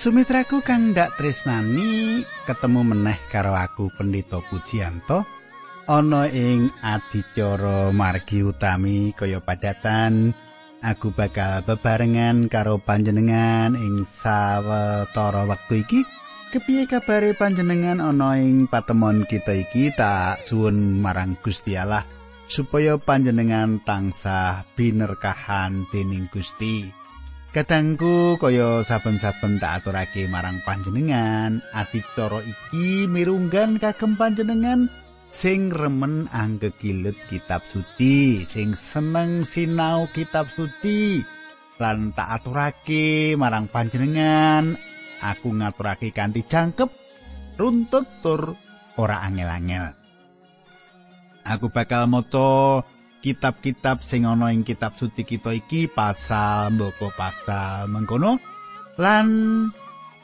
Sumitraku kang ndak tresnani ketemu meneh karo aku Pendito Pujianto. Ana ing adicara margi utami kaya padatan aku bakal bebarengan karo panjenengan ing sawetara wektu iki. Kepiye kabare panjenengan ana ing patemon kita iki? Tak suwun marang Gusti Allah supaya panjenengan tansah binerkahan dening Gusti Kadangku kaya saben-saben tak aturake marang panjenengan, adicara iki mirunggan kagem panjenengan sing remen anggegilut kitab suci, sing seneng sinau kitab suci. Lan tak aturake marang panjenengan, aku ngaturake kanthi jangkep, runtut tur ora angel-angel. Aku bakal maca kitab-kitab sing ana ing kitab suci kita iki pasal mboko pasal mengkono. Lan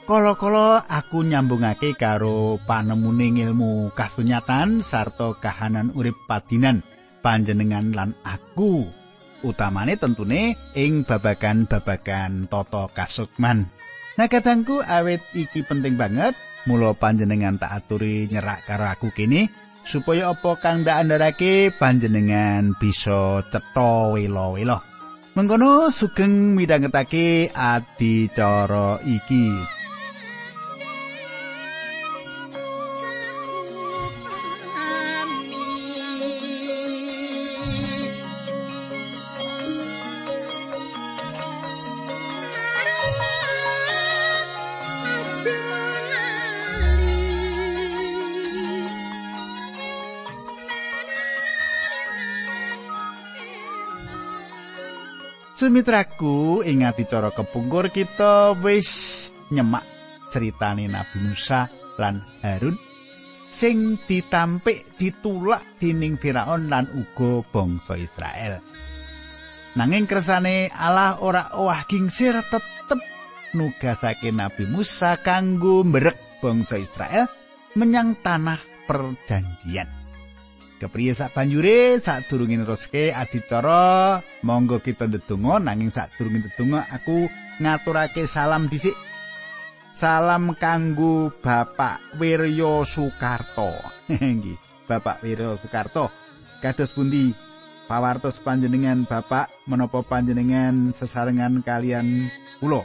kala-kala aku nyambungake karo panemune ilmu kasunyatan sarta kahanan urip padinan panjenengan lan aku utamane tentune ing babagan-babagan tata kasukman. Nah katangku awet iki penting banget. Mula panjenengan tak aturi nyerak karo aku kene supaya apa kang ndak andharake panjenengan bisa cetha wela-wela. Mengkono sugeng midhangetake adicara iki. Sumitraku ing adicara kepungkur kita wis nyemak ceritane Nabi Musa lan Harun sing ditampik ditulak dening Firaun lan uga bangsa Israel. Nanging kersane Allah ora owah gingsir tetep nugasake Nabi Musa kanggo mberek bangsa Israel menyang tanah perjanjian. Kepriye sak banjure sadurunge neruske adicara monggo kita ndedonga nanging sadurunge ndedonga aku ngaturake salam dhisik. Salam kanggo Bapak Wiryo Soekarto. Nggih, Bapak Wiryo Soekarto. Kados pundi pawartos panjenengan Bapak menapa panjenengan sesarengan kalian kula?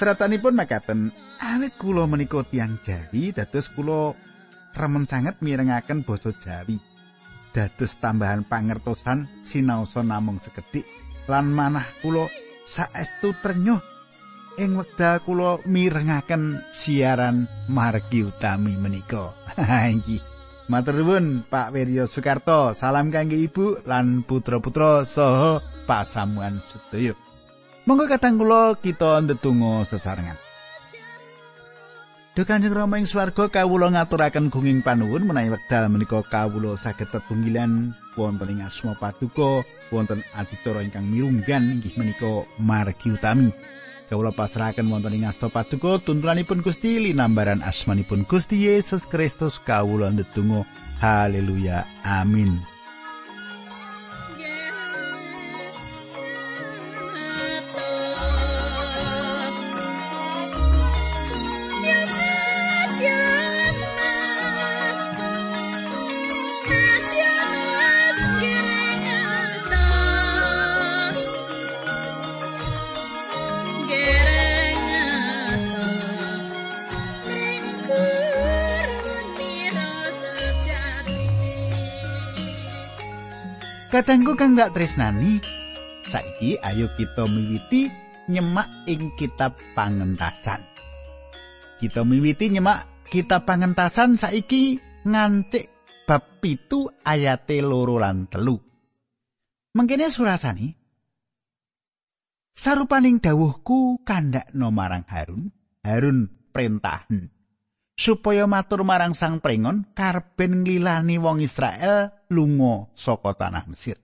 Seratanipun makaten awit kula menika tiyang Jawi dados kula remen sanget mirengaken basa Jawi. Dados tambahan pangertosan sinaosa namung sekedhik lan manah kula saestu trenyuh. Ing wekdal kula mirengaken siaran margi utami menika. Inggih. Matur nuwun Pak Wiryo Soekarto salam kangge ibu lan putra-putra saha pasamuan sedaya. Monggo katang kula kita ndedonga sesarengan Duh Kanjeng Rama ing swarga kawula ngaturaken gunging panuwun menawi wekdal menika kawula saged tetunggilan wonten ing asma paduka wonten adicara ingkang mirunggan inggih menika margi utami. Kawula pasrahaken wonten ing asta paduka tuntunanipun Gusti linambaran asmanipun Gusti Yesus Kristus kawula ndedonga haleluya amin. Kadangku kang gak tresnani, saiki ayo kita miwiti nyemak ing kitab pangentasan. Kita miwiti nyemak kitab pangentasan saiki ngancik bab pitu ayate loro lan telu. Mengkene surasani, Sarupaning dawuhku kandhakno marang Harun, Harun perintahan. Supaya matur marang sang prengon karben nglilani wong Israel lunga saka tanah Mesir.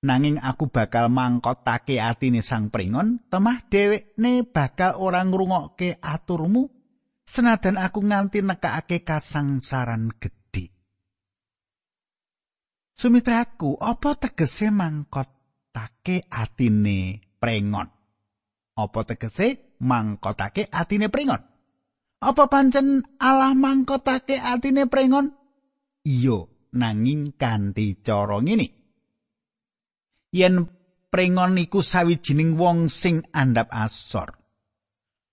Nanging aku bakal mangkotake atine sang prengon, temah dhewekne bakal ora ngrungokke aturmu senadan aku nganti nekake kasangsaran gedhe. Sumitraku, apa tegese mangkotake atine prengon? Apa tegese mangkotake atine pringon. Apa pancen Allah mangkotake atine pringon? Iya, nanging kanthi cara ngene. Yen pringon iku sawijining wong sing andhap asor.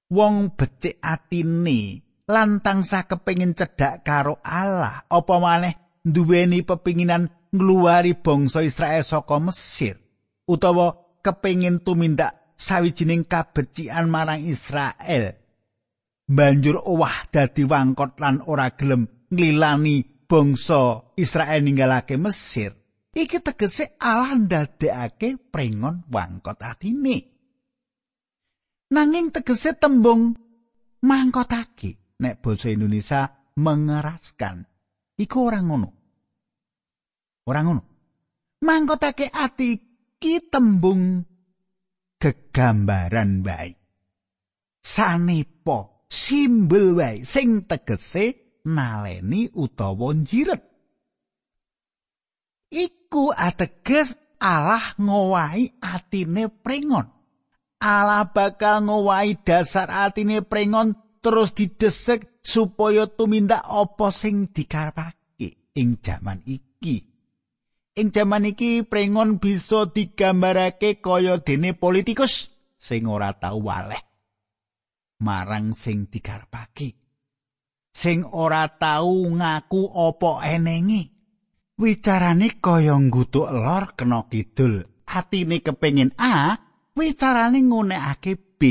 Wong becik atine lan tansah kepengin cedhak karo Allah, apa maneh duweni pepinginan ngluwari bangsa Israel saka Mesir utawa kepengin tumindak sawijining kabecikan marang Israel banjur owah dadi wangkot lan ora gelem nglilani bangsa Israel ninggalake Mesir. Iki tegese Allah ndadekake prengon wangkot atine. Nanging tegese tembung mangkotake nek basa Indonesia mengeraskan. Iku ora ngono. Ora ngono. Mangkotake ati iki tembung gegambaran wae. Sanepa simbol wae sing tegese naleni utawa njiret. Iku ateges Allah ngowahi atine pringon. Allah bakal ngowahi dasar atine pringon terus didesek supaya tumindak apa sing dikarepake ing jaman iki. Ing jaman iki prengon bisa digambarake kaya dene politikus sing ora tau waleh marang sing digarapake. Sing ora tau ngaku apa enenge. Wicarane kaya nggutuk lor kena kidul. Atine kepengin A, wicarane ngunekake B.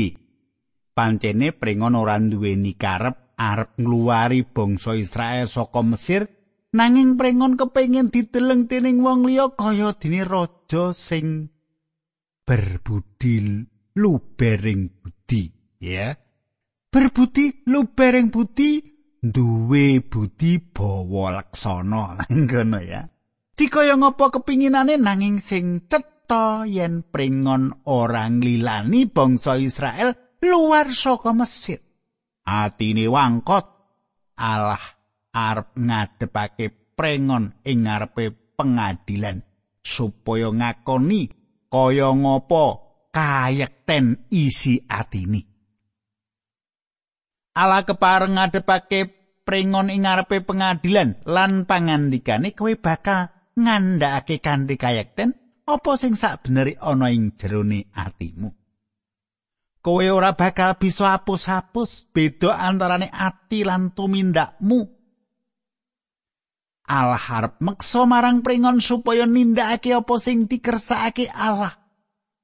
Pancene prengon ora duweni karep arep ngluwari bangsa Israel saka Mesir nanging prengon kepengin dideleng dening wong liya kaya dene raja sing berbudi lubering budi ya berbudi lubering budi duwe budi bawa laksana. Ngono ya. Dikaya ngapa kepinginane nanging sing cetha yen prengon ora nglilani bangsa Israel luar saka Mesir. Atine wangkot. Allah arep ngadepake prengon ing ngarepe pengadilan supaya ngakoni kaya ngopo kayekten isi atini. Ala kepareng ngadepake prengon ing ngarepe pengadilan lan pangandikane kowe bakal ngandhakake kanthi kayekten apa sing sak beneri ana ing jerone atimu. Kowe ora bakal bisa hapus-hapus beda antarane ati lan tumindakmu Allah harap meksa marang pringon supaya nindakake apa sing dikersakake Allah.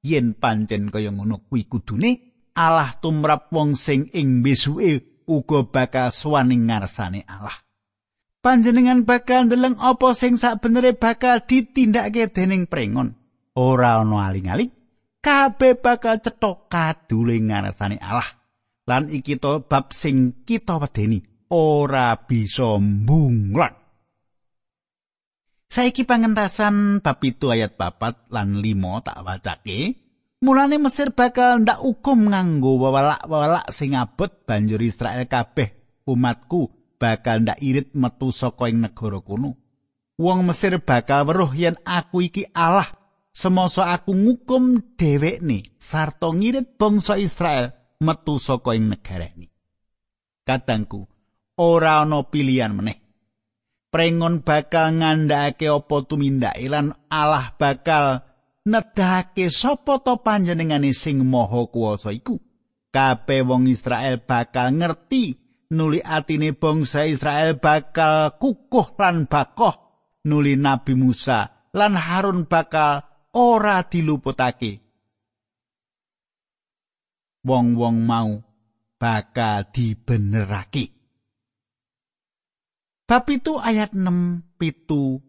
Yen pancen kaya ngono kuwi kudune Allah tumrap wong sing ing besuke uga bakal swaning ngarsane Allah. Panjenengan bakal ndeleng apa sing sakbenere bakal ditindakake dening pringon. Ora ana aling-aling, kabeh bakal cetha kadule ngarsane Allah. Lan iki to bab sing kita wedeni ora bisa mbunglan. Saiki pangentasan bab itu ayat papat lan limo tak wacake. Mulane Mesir bakal ndak hukum nganggo wawalak-wawalak sing abot banjur Israel kabeh umatku bakal ndak irit metu saka ing negara kuno. Wong Mesir bakal weruh yen aku iki Allah semasa aku ngukum dhewekne sarta ngirit bangsa Israel metu saka ing negara ini. Katangku, ora ana pilihan meneh. prengon bakal ngandhakake apa tumindake lan Allah bakal nedhake sapa to panjenengane sing maha kuwasa iku? Kabeh wong Israel bakal ngerti nuli atine bangsa Israel bakal kukuh lan bakoh nuli Nabi Musa lan Harun bakal ora diluputake. Wong-wong mau bakal dibenerake. Bab itu ayat 6 pitu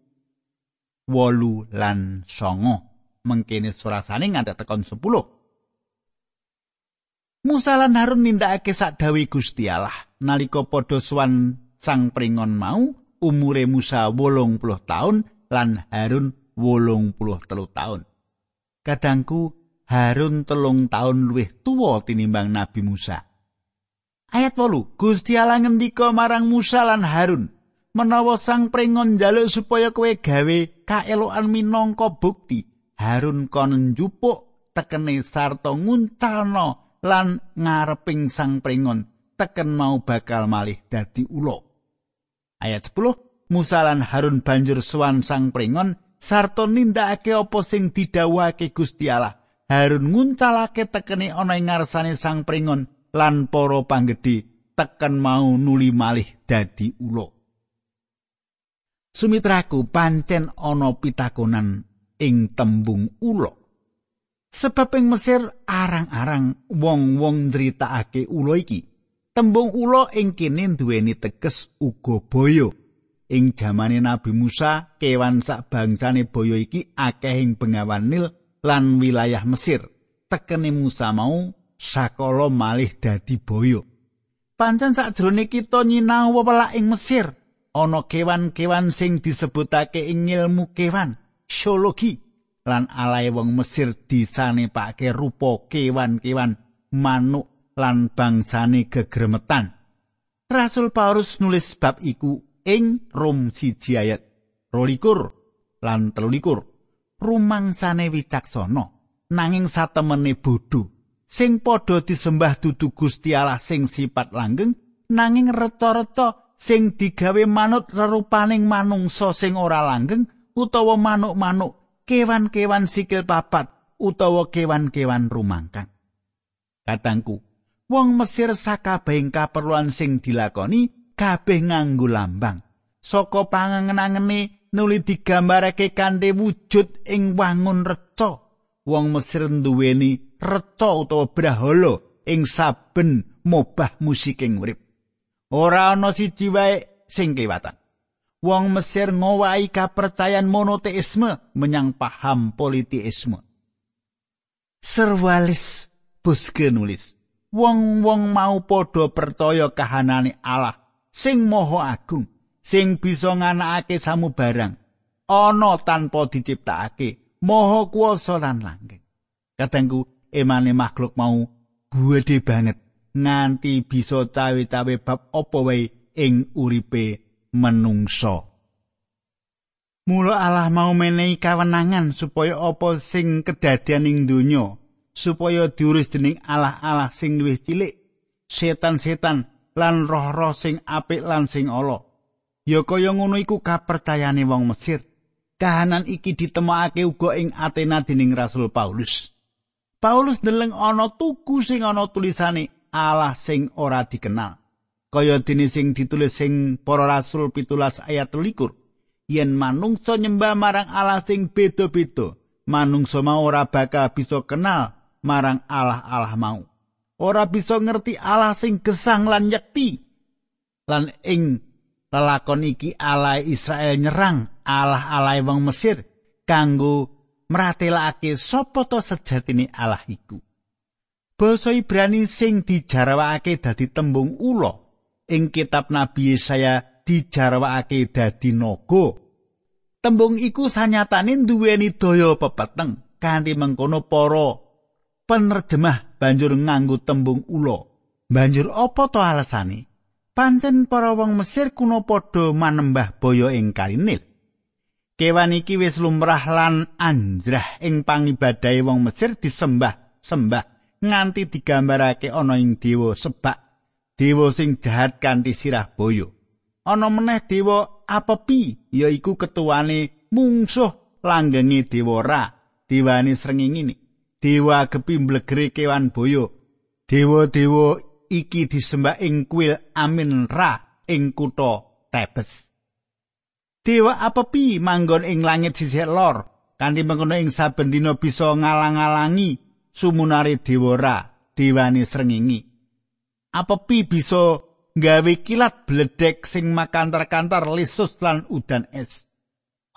wolu lan songo mengkini surasane nganti tekon 10. Musa lan Harun nindakake sak dawe Gusti Allah nalika padha suwan sang pringon mau umure Musa wolung puluh tahun lan Harun wolung puluh telu tahun. Kadangku Harun telung tahun luwih tuwa tinimbang Nabi Musa. Ayat 8 Gusti Allah ngendika marang Musa lan Harun menawa sang pringon njaluk supaya kowe gawe kaelokan minangka bukti Harun kon njupuk tekene sarta nguncalno lan ngareping sang pringon teken mau bakal malih dadi ula. Ayat 10 Musa lan Harun banjur suwan sang pringon sarta nindakake apa sing didhawuhake Gusti Allah. Harun nguncalake tekeni ana ing ngarsane sang pringon lan para panggedhe teken mau nuli malih dadi ula. Sumitraku pancen ana pitakonan ing tembung ula. Sebab ing Mesir arang-arang wong-wong nyritakake ula iki. Tembung ula ing kene duweni teges uga boyo. Ing jamane Nabi Musa, kewan sak bangsane boyo iki akeh ing bengawan Nil lan wilayah Mesir. Tekene Musa mau sakala malih dadi boyo. Pancen sakjroning kita nyinau wewelak ing Mesir, ana kewan-kewan sing disebutake ing ilmu kewan. Zoologi lan alae wong Mesir disanepake rupa kewan-kewan manuk lan bangsane gegremetan. Rasul Paulus nulis bab iku ing Rom siji ayat 22 lan 23. Rumangsane wicaksana nanging satemene bodho sing padha disembah dudu Gusti Allah sing sifat langgeng nanging reca-reca sing digawe manut rerupaning manungsa sing ora langgeng utawa manuk-manuk, kewan-kewan sikil papat utawa kewan-kewan rumangkang. Katangku, wong Mesir sakabehing kaperluan sing dilakoni kabeh nganggo lambang. Saka pangangen-angene nuli digambarake kanthi wujud ing wangun reca. Wong Mesir nduweni reca utawa brahala ing saben mobah musik ing urip. Ora ana siji wae sing kewatan. Wong Mesir ngowahi kapercayan monoteisme menyang paham politeisme. Serwalis Buske nulis, wong-wong mau padha percaya kahanane Allah sing maha agung, sing bisa nganakake samubarang, ana tanpa diciptakake, maha kuwasa lan langgeng. Kadangku emane makhluk mau gedhe banget nganti bisa cawe-cawe bab apa wae ing uripe menungso. Mula Allah mau menehi kawenangan supaya apa sing kedadian ing donya supaya diurus dening Allah-Allah sing luwih cilik, setan-setan lan roh-roh sing apik lan sing ala. Ya kaya ngono iku kapercayane wong Mesir. Kahanan iki ditemokake uga ing Athena dening Rasul Paulus. Paulus ndeleng ana tuku sing ana tulisane Allah sing ora dikenal. Kaya dene sing ditulis sing para rasul pitulas ayat likur yen manungsa nyembah marang Allah sing beda-beda manungsa mau ora bakal bisa kenal marang Allah-Allah mau. Ora bisa ngerti Allah sing gesang lan yekti lan ing lelakon iki Allah Israel nyerang Allah-Allah wong Mesir kanggo mratelake sapa to sejatine Allah iku. Basa Ibrani sing dijarawake dadi tembung ula ing kitab Nabi Yesaya dijarwakake dadi naga. Tembung iku sanyatane duweni daya pepeteng kanthi mengkono para penerjemah banjur nganggo tembung ula. Banjur apa to alasane? Pancen para wong Mesir kuno padha manembah boyo ing Kalinil. Kewan iki wis lumrah lan anjrah ing pangibadahe wong Mesir disembah sembah nganti digambarake ana ing dewa sebak dewa sing jahat kanthi sirah boyo. Ana meneh dewa Apepi, yaiku ketuane mungsuh langgenge dewa Ra, dewane srengenge. Dewa gepi mblegere kewan boyo. Dewa-dewa iki disembah ing kuil Amin Ra ing kutha Tebes. Dewa Apepi manggon ing langit sisih lor, kanthi mengkono ing saben dina bisa ngalang-alangi sumunare dewa Ra, dewane srengenge. Apepi bisa gawe kilat bledek sing makantar-kantar lisus lan udan es.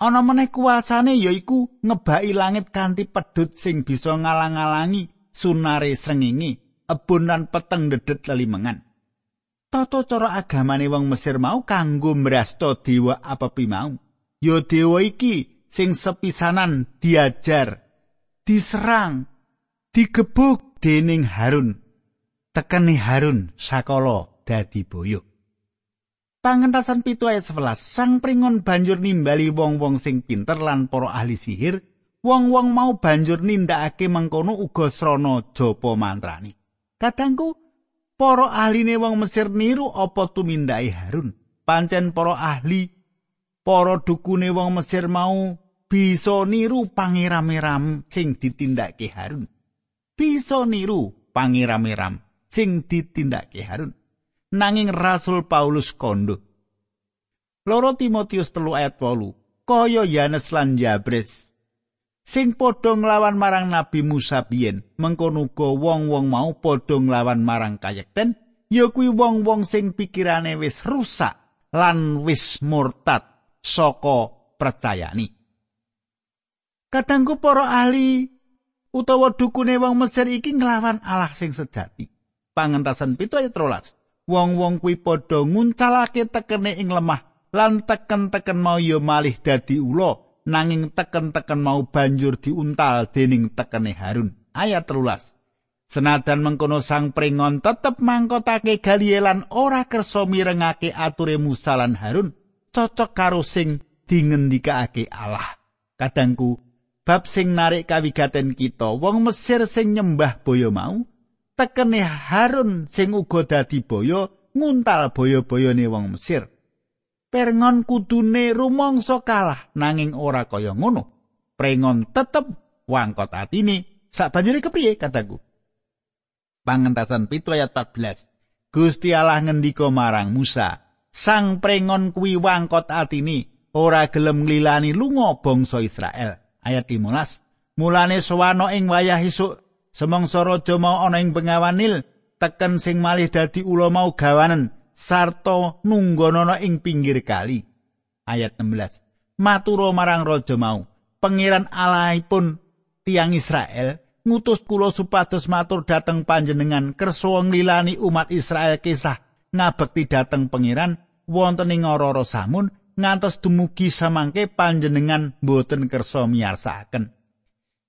Ana meneh kuasane yaiku ngebaki langit kanthi pedhut sing bisa ngalang-alangi sunare srengenge, ebon lan peteng dedet lelimengan. Tata cara agamane wong Mesir mau kanggo mrasta dewa apepi mau. Ya dewa iki sing sepisanan diajar, diserang, digebuk dening Harun tekeni Harun sakala dadi boyo. Pangentasan pitu ayat 11, sang pringon banjur nimbali wong-wong sing pinter lan para ahli sihir, wong-wong mau banjur nindakake mengkono uga srana japa mantrani. Kadangku para ahline wong Mesir niru apa tumindake Harun. Pancen para ahli para dukune wong Mesir mau bisa niru pangeram-eram sing ditindakake Harun. Bisa niru pangeram-eram sing ditindakake Harun. Nanging Rasul Paulus kondo. Loro Timotius telu ayat 8. Kaya Yanes lan Jabres sing padha nglawan marang Nabi Musa biyen mengkono uga wong-wong mau padha nglawan marang kayekten ya kuwi wong-wong sing pikirane wis rusak lan wis murtad saka percayani Kadangku para ahli utawa dukune wong Mesir iki nglawan Allah sing sejati pangentasan pitu ayat rolas wong-wong kuwi padha nguncalake tekene ing lemah lan teken-teken mau ya malih dadi ula nanging teken-teken mau banjur diuntal dening tekene Harun. Ayat telulas. Senadan mengkono sang pringon tetep mangkotake galielan ora kersa mirengake ature Musa lan Harun cocok karo sing dingendikake Allah. Kadangku bab sing narik kawigaten kita wong Mesir sing nyembah boyo mau tekene Harun sing uga dadi boyo nguntal boyo-boyone wong Mesir. Prengon kudune rumangsa kalah nanging ora kaya ngono. Prengon tetep wangkot atine sabanjure kepriye kataku. Pangentasan pitu ayat 14. Gusti Allah ngendika marang Musa, sang prengon kuwi wangkot atine ora gelem nglilani lunga bangsa Israel. Ayat 15. Mulane sowano ing wayah esuk semangsa raja mau ana ing bengawan Nil teken sing malih dadi ula mau gawanen sarta nunggonana ing pinggir kali. Ayat 16. Maturo marang raja mau, pangeran Allahipun tiang Israel ngutus kula supados matur dateng panjenengan kersa nglilani umat Israel kisah ngabekti dateng pangeran wonten ing ora samun ngantos dumugi samangke panjenengan boten kersa miyarsakaken.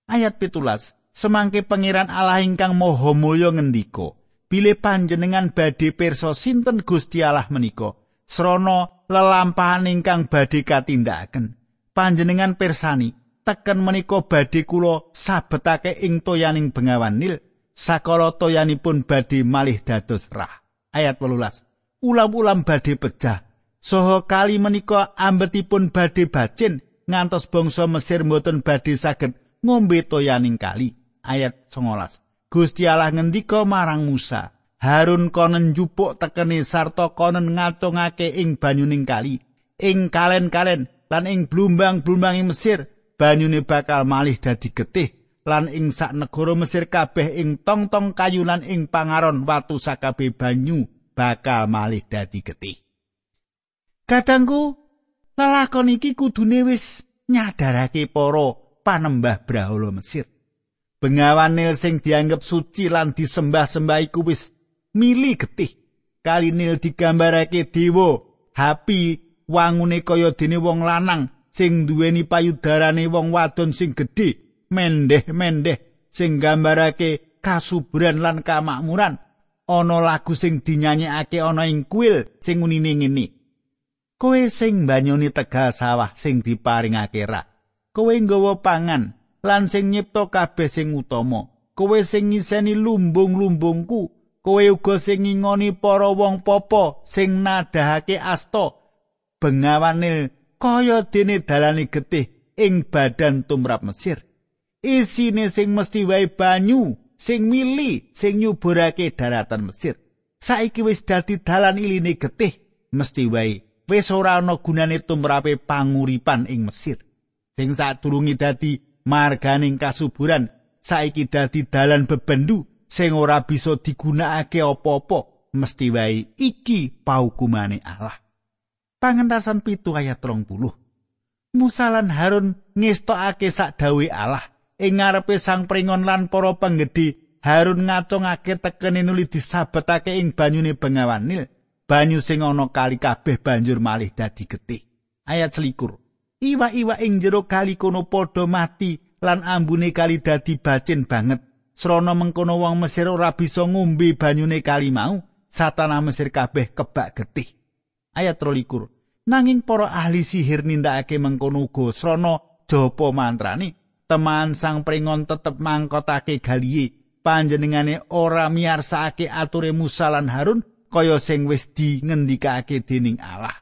Ayat pitulas, semangke pangeran Allah ingkang moho mulya ngendika, Bile panjenengan badhe pirsa sinten Gusti Allah menika? Srana lelampahan ingkang badhe katindakaken panjenengan pirsani teken menika badhe kula sabetake ing toyaning bengawan Nil sakala toyanipun badhe malih dados rah. Ayat 18 ulam-ulam badhe pecah saha kali menika ambetipun badhe bacin ngantos bangsa Mesir mboten badhe saged ngombe toyaning kali ayat 19 Gusti Allah ngendika marang Musa, Harun konen njupuk tekeni sarta konen ngatungake ing banyuning kali, ing kalen-kalen lan ing blumbang-blumbang Mesir, banyune bakal malih dadi getih lan ing sak negara Mesir kabeh ing tong-tong kayu lan ing pangaron watu sakabeh banyu bakal malih dadi getih. Kadangku lelakon iki kudune wis nyadarake para panembah brahala Mesir. Bengawan sing dianggep suci lan disembah-sembah iku wis mili getih. Kali Nil digambarake dewa, hapi wangune kaya dene wong lanang sing duweni payudarane wong wadon sing gedhe, mendeh-mendeh sing gambarake kasuburan lan kamakmuran. Ana lagu sing dinyanyekake ana ing kuil sing unine ngene. Kowe sing banyune tegal sawah sing diparingake ra. Kowe nggawa pangan lan sing nyipta kabeh sing utama. Kowe sing ngiseni lumbung-lumbungku, kowe uga sing ngingoni para wong popo sing nadahake asta. Bengawane kaya dene dalane getih ing badan tumrap Mesir. Isine sing mesti wae banyu, sing mili, sing nyuburake daratan Mesir. Saiki wis dadi dalan iline getih, mesti wae wis ora ana gunane tumrape panguripan ing Mesir. Sing sadurunge dadi marganing kasuburan saiki dadi dalan bebendu sing ora bisa digunakake apa-apa mesti wae iki paukumane Allah. Pangentasan pitu ayat 30 Musa lan Harun ngestokake sak dawe Allah ing ngarepe sang pringon lan para penggede Harun ngacungake tekene nuli disabetake ing banyune bengawan Nil. Banyu sing ana kali kabeh banjur malih dadi getih. Ayat selikur iwa-iwa ing jero kali kono padha mati lan ambune kali dadi bacin banget. Srana mengkono wong Mesir ora bisa ngombe banyune kali mau, satana Mesir kabeh kebak getih. Ayat 23. Nanging para ahli sihir nindakake mengkono uga srana japa mantrane, teman sang pringon tetep mangkotake galiye panjenengane ora miyarsakake ature Musa lan Harun kaya sing wis dingendikake dening Allah.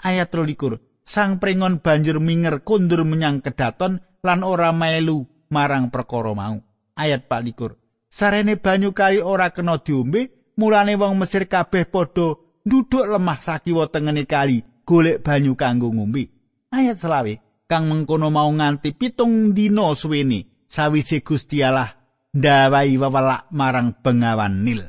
Ayat 23. Sang pringon banjur minger kundur menyang kedaton lan ora melu marang perkara mau. Ayat 24. Sarene banyu kali ora kena diombe, mulane wong Mesir kabeh padha nduduk lemah sakiwa tengene kali golek banyu kanggo ngombe. Ayat selawe, kang mengkono mau nganti pitung dina suwene sawise Gusti Allah ndawai wewelak marang bengawan Nil.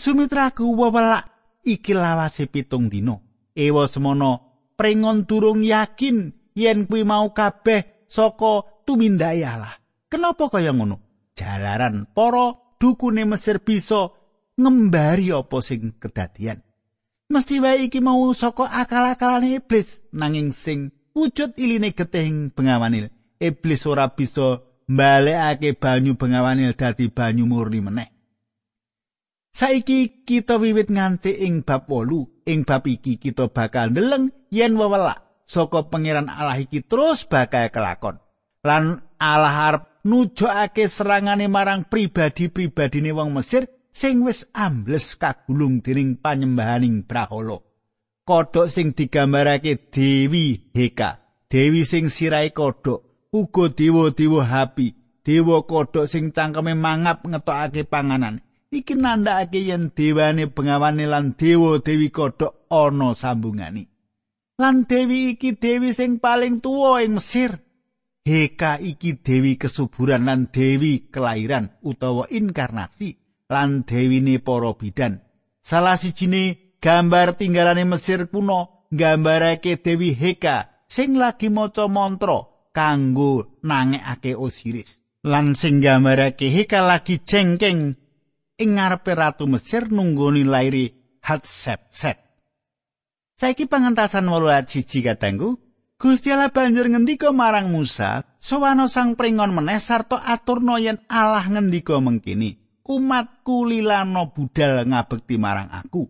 Sumitraku wewelak iki lawase pitung dina. Ewa semono prengon durung yakin yen kuwi mau kabeh saka tumindai Allah. Kenapa kaya ngono? Jalaran para dukune Mesir bisa ngembari apa sing kedadian. Mesti wae iki mau saka akal-akalane iblis nanging sing wujud iline getih bengawan Iblis ora bisa mbalekake banyu bengawan dadi banyu murni meneh. Saiki kita wiwit nganti ing bab 8. Ing bab iki kita bakal ndeleng yen wewelak saka pangeran Allah iki terus bakal kelakon. Lan Allah arep nujokake serangane marang pribadi-pribadine wong Mesir sing wis ambles kagulung dening panyembahaning brahala. Kodhok sing digambarake Dewi Heka, Dewi sing sirai kodhok, uga dewa-dewa hapi, dewa kodhok sing cangkeme mangap ngetokake panganan. Iki nandhakake yen dewane bengawane lan dewa dewi kodhok ana sambungane. Lan dewi iki dewi sing paling tuwa ing Mesir. Heka iki dewi kesuburan lan dewi kelahiran utawa inkarnasi lan dewine para bidan. Salah sijine gambar tinggalane Mesir kuno nggambarake dewi Heka sing lagi maca mantra kanggo nangekake Osiris. Lan sing nggambarake Heka lagi cengkeng ing ngarepe ratu Mesir nunggoni lairi Hatshepset. Saiki pangentasan 8 siji katanggu, Gusti Allah banjur ngendika marang Musa, "Sowana sang pringon meneh sarta aturna yen Allah ngendika mengkini, umatku lilano budal ngabekti marang aku."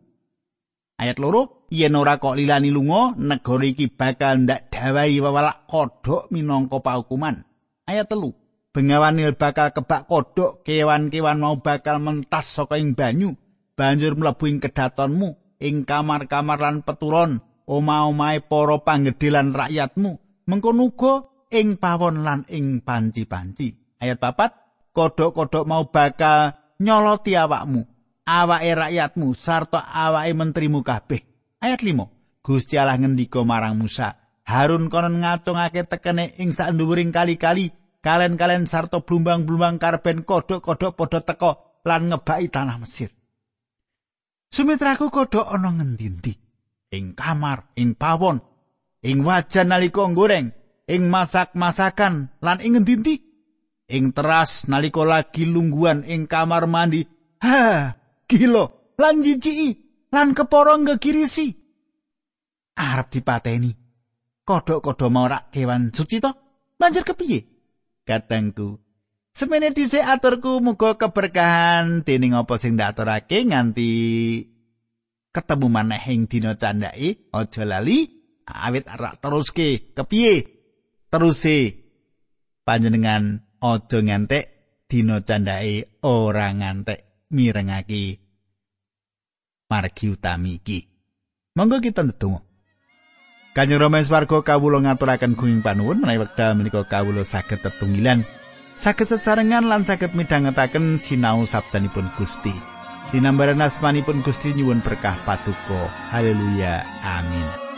Ayat loro, yen ora kok lilani lunga, negara iki bakal ndak dawahi wewalak kodhok minangka paukuman. Ayat telu, bengawan nil bakal kebak kodhok kewan-kewan mau bakal mentas saka ing banyu. Banjur mlebu ing kedatonmu ing kamar-kamar lan peturon omah-omahe para panggedhe lan rakyatmu. Mengkono uga ing pawon lan ing panci-panci. Ayat papat kodhok-kodhok mau bakal nyoloti awakmu awake rakyatmu sarta awake menterimu kabeh. Ayat 5 Gusti Allah ngendika marang Musa Harun konon ngacungake tekene ing sak kali-kali kalen-kalen sarta blumbang-blumbang karben kodhok-kodhok padha teka lan ngebaki tanah Mesir. Sumitraku kodhok ana ngendi Ing kamar, ing pawon, ing wajan nalika goreng, ing masak-masakan lan ing ngendi Ing teras nalika lagi lungguan ing kamar mandi. Ha, gila, lan jijiki, lan kepara ngegirisi. Arep dipateni. Kodhok-kodhok mau rak kewan suci to? Banjur kepiye? Katangku. Semene dhisik aturku muga keberkahan. Dening apa sing ndaturake nganti ketemu maneh ing dina candhake aja lali awit arak teruske. Kepiye? Teruse. Panjenengan aja ngantek dina candhake ora ngantek mirengake. Margi utami iki. Monggo kita ndedonga Kanjeng Rama swarga kawula ngaturaken gunging panuwun menawi wekdal menika kawula saged tetunggilan saged sesarengan lan saged midhangetaken sinau sabdanipun Gusti. Dinambaran asmanipun Gusti nyuwun berkah patuko. Haleluya. Amin.